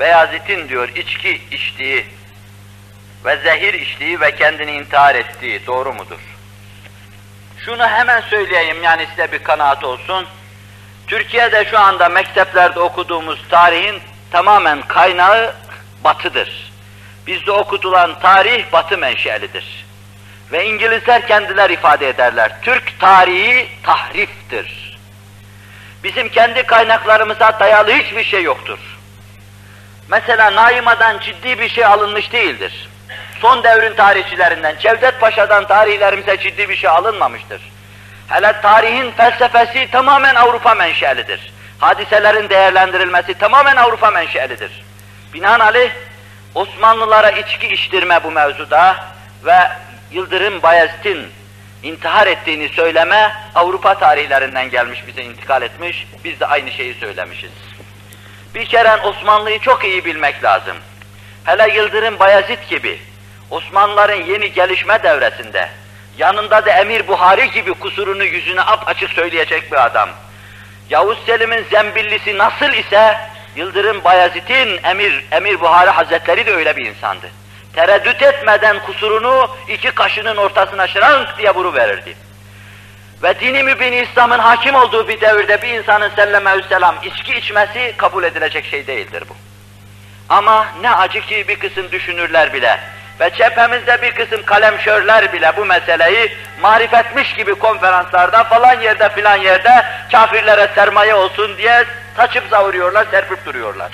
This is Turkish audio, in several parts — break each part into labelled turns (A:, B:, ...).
A: Beyazıt'in diyor içki içtiği ve zehir içtiği ve kendini intihar ettiği doğru mudur? Şunu hemen söyleyeyim yani size bir kanaat olsun. Türkiye'de şu anda mekteplerde okuduğumuz tarihin tamamen kaynağı batıdır. Bizde okutulan tarih batı menşelidir. Ve İngilizler kendiler ifade ederler. Türk tarihi tahriftir. Bizim kendi kaynaklarımıza dayalı hiçbir şey yoktur. Mesela Naima'dan ciddi bir şey alınmış değildir. Son devrin tarihçilerinden, Cevdet Paşa'dan tarihlerimize ciddi bir şey alınmamıştır. Hele tarihin felsefesi tamamen Avrupa menşelidir. Hadiselerin değerlendirilmesi tamamen Avrupa menşelidir. Binaenaleyh Osmanlılara içki içtirme bu mevzuda ve Yıldırım Bayezid'in intihar ettiğini söyleme Avrupa tarihlerinden gelmiş bize intikal etmiş. Biz de aynı şeyi söylemişiz. Bir kere Osmanlı'yı çok iyi bilmek lazım. Hele Yıldırım Bayezid gibi Osmanlıların yeni gelişme devresinde yanında da Emir Buhari gibi kusurunu yüzüne ap açık söyleyecek bir adam. Yavuz Selim'in zembillisi nasıl ise Yıldırım Bayezid'in Emir Emir Buhari Hazretleri de öyle bir insandı. Tereddüt etmeden kusurunu iki kaşının ortasına şırank diye vuru verirdi. Ve dini mübin İslam'ın hakim olduğu bir devirde bir insanın selleme selam içki içmesi kabul edilecek şey değildir bu. Ama ne acı ki bir kısım düşünürler bile ve cephemizde bir kısım kalemşörler bile bu meseleyi marifetmiş gibi konferanslarda falan yerde filan yerde kafirlere sermaye olsun diye saçıp savuruyorlar, serpip duruyorlar.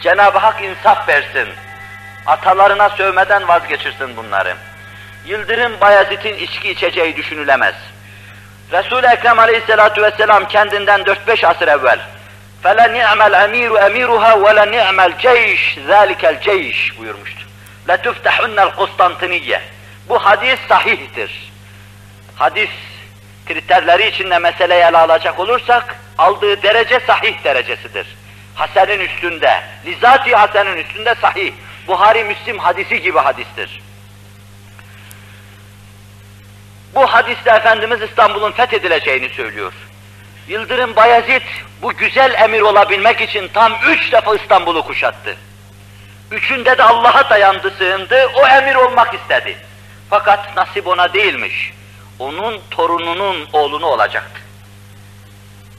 A: Cenab-ı Hak insaf versin. Atalarına sövmeden vazgeçirsin bunları. Yıldırım Bayezid'in içki içeceği düşünülemez. Resul-i Ekrem aleyhissalatu vesselam kendinden 4-5 asır evvel فَلَنِعْمَ الْاَم۪يرُ اَم۪يرُهَا وَلَنِعْمَ الْجَيْشِ ذَٰلِكَ الْجَيْشِ buyurmuştu. لَتُفْتَحُنَّ الْقُسْطَنْتِنِيَّ Bu hadis sahihtir. Hadis kriterleri içinde meseleyi ele alacak olursak, aldığı derece sahih derecesidir. Hasen'in üstünde, lizati Hasen'in üstünde sahih. Buhari Müslim hadisi gibi hadistir. Bu hadiste Efendimiz İstanbul'un fethedileceğini söylüyor. Yıldırım Bayezid bu güzel emir olabilmek için tam üç defa İstanbul'u kuşattı. Üçünde de Allah'a dayandı, sığındı, o emir olmak istedi. Fakat nasip ona değilmiş. Onun torununun oğlunu olacaktı.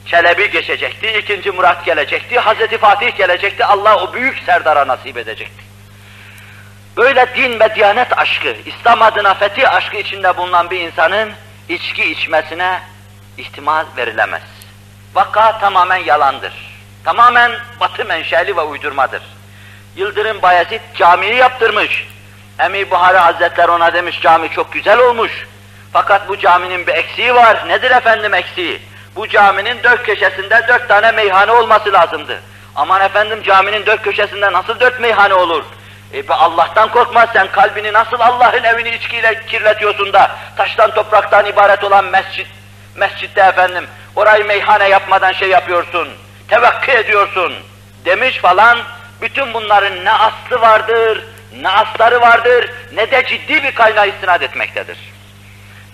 A: Çelebi geçecekti, ikinci Murat gelecekti, Hazreti Fatih gelecekti, Allah o büyük serdara nasip edecekti. Böyle din ve diyanet aşkı, İslam adına fetih aşkı içinde bulunan bir insanın içki içmesine ihtimal verilemez. Vaka tamamen yalandır. Tamamen batı menşeli ve uydurmadır. Yıldırım Bayezid camiyi yaptırmış. Emir Buhari Hazretleri ona demiş cami çok güzel olmuş. Fakat bu caminin bir eksiği var. Nedir efendim eksiği? Bu caminin dört köşesinde dört tane meyhane olması lazımdı. Aman efendim caminin dört köşesinde nasıl dört meyhane olur? E Allah'tan korkmaz sen kalbini nasıl Allah'ın evini içkiyle kirletiyorsun da taştan topraktan ibaret olan mescit mescitte efendim orayı meyhane yapmadan şey yapıyorsun, tevekkü ediyorsun demiş falan. Bütün bunların ne aslı vardır, ne asları vardır, ne de ciddi bir kaynağı istinad etmektedir.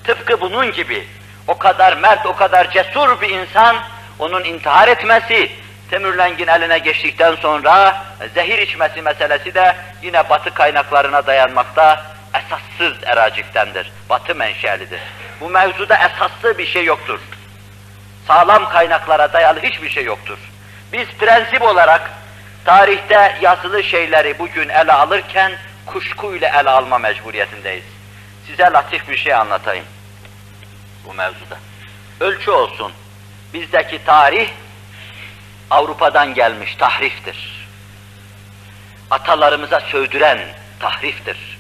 A: Tıpkı bunun gibi o kadar mert, o kadar cesur bir insan, onun intihar etmesi, Temürlengin eline geçtikten sonra zehir içmesi meselesi de yine batı kaynaklarına dayanmakta esassız eraciktendir. Batı menşelidir. Bu mevzuda esaslı bir şey yoktur. Sağlam kaynaklara dayalı hiçbir şey yoktur. Biz prensip olarak tarihte yazılı şeyleri bugün ele alırken kuşkuyla ele alma mecburiyetindeyiz. Size latif bir şey anlatayım bu mevzuda. Ölçü olsun. Bizdeki tarih Avrupa'dan gelmiş tahriftir. Atalarımıza sövdüren tahriftir.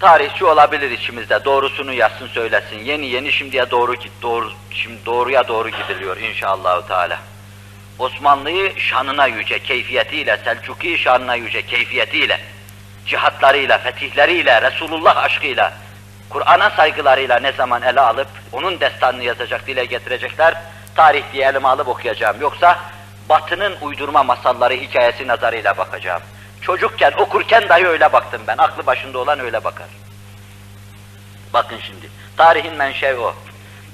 A: Tarihçi olabilir içimizde, doğrusunu yazsın söylesin. Yeni yeni şimdiye doğru doğru şimdi doğruya doğru gidiliyor inşallah Teala. Osmanlı'yı şanına yüce keyfiyetiyle, Selçuki şanına yüce keyfiyetiyle, cihatlarıyla, fetihleriyle, Resulullah aşkıyla, Kur'an'a saygılarıyla ne zaman ele alıp onun destanını yazacak, dile getirecekler, tarih diye elime alıp okuyacağım. Yoksa batının uydurma masalları hikayesi nazarıyla bakacağım. Çocukken, okurken dahi öyle baktım ben. Aklı başında olan öyle bakar. Bakın şimdi, tarihin menşei o.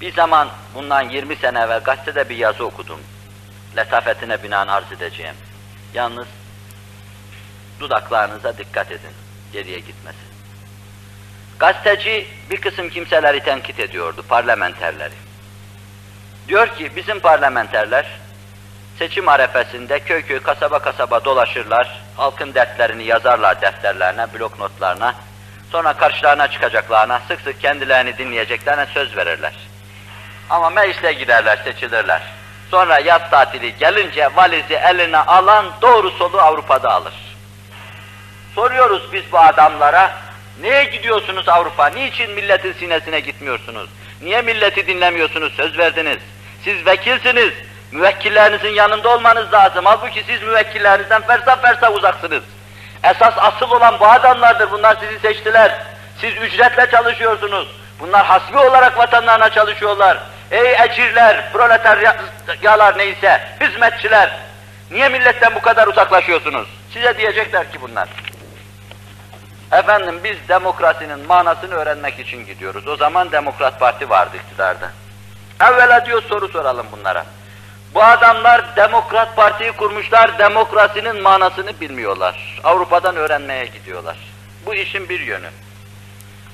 A: Bir zaman bundan 20 sene evvel gazetede bir yazı okudum. Letafetine binaen arz edeceğim. Yalnız dudaklarınıza dikkat edin, geriye gitmesin. Gazeteci bir kısım kimseleri tenkit ediyordu, parlamenterleri. Diyor ki bizim parlamenterler seçim arefesinde köy köy kasaba kasaba dolaşırlar, halkın dertlerini yazarlar defterlerine, blok notlarına, sonra karşılarına çıkacaklarına, sık sık kendilerini dinleyeceklerine söz verirler. Ama meclise giderler, seçilirler. Sonra yaz tatili gelince valizi eline alan doğru solu Avrupa'da alır. Soruyoruz biz bu adamlara, niye gidiyorsunuz Avrupa, niçin milletin sinesine gitmiyorsunuz? Niye milleti dinlemiyorsunuz, söz verdiniz? Siz vekilsiniz, müvekkillerinizin yanında olmanız lazım. Halbuki siz müvekkillerinizden fersah fersah uzaksınız. Esas asıl olan bu adamlardır, bunlar sizi seçtiler. Siz ücretle çalışıyorsunuz. Bunlar hasbi olarak vatanlarına çalışıyorlar. Ey ecirler, proletaryalar neyse, hizmetçiler. Niye milletten bu kadar uzaklaşıyorsunuz? Size diyecekler ki bunlar. Efendim biz demokrasinin manasını öğrenmek için gidiyoruz. O zaman Demokrat Parti vardı iktidarda. Evvela diyor soru soralım bunlara. Bu adamlar Demokrat Parti'yi kurmuşlar, demokrasinin manasını bilmiyorlar. Avrupa'dan öğrenmeye gidiyorlar. Bu işin bir yönü.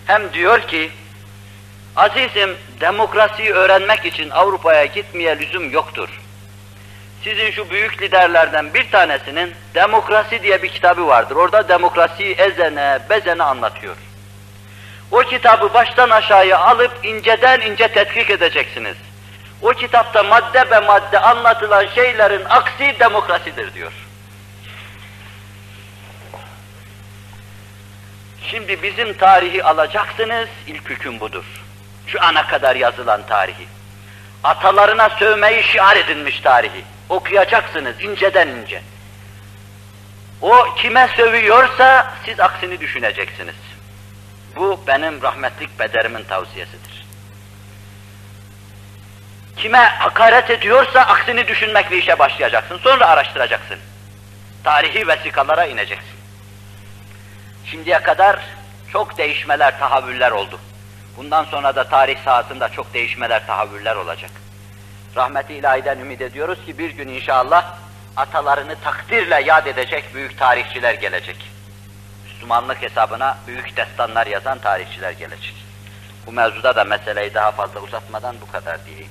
A: Hem diyor ki, azizim demokrasiyi öğrenmek için Avrupa'ya gitmeye lüzum yoktur. Sizin şu büyük liderlerden bir tanesinin Demokrasi diye bir kitabı vardır. Orada demokrasiyi ezene, bezene anlatıyor. O kitabı baştan aşağıya alıp inceden ince tetkik edeceksiniz. O kitapta madde be madde anlatılan şeylerin aksi demokrasidir diyor. Şimdi bizim tarihi alacaksınız, ilk hüküm budur. Şu ana kadar yazılan tarihi. Atalarına sövmeyi şiar edinmiş tarihi. Okuyacaksınız inceden ince. O kime sövüyorsa siz aksini düşüneceksiniz. Bu benim rahmetlik bederimin tavsiyesidir. Kime hakaret ediyorsa aksini düşünmekle işe başlayacaksın. Sonra araştıracaksın. Tarihi vesikalara ineceksin. Şimdiye kadar çok değişmeler, tahavvüller oldu. Bundan sonra da tarih sahasında çok değişmeler, tahavvüller olacak. Rahmeti ilahiden ümit ediyoruz ki bir gün inşallah atalarını takdirle yad edecek büyük tarihçiler gelecek. Müslümanlık hesabına büyük destanlar yazan tarihçiler gelecek. Bu mevzuda da meseleyi daha fazla uzatmadan bu kadar diyeyim.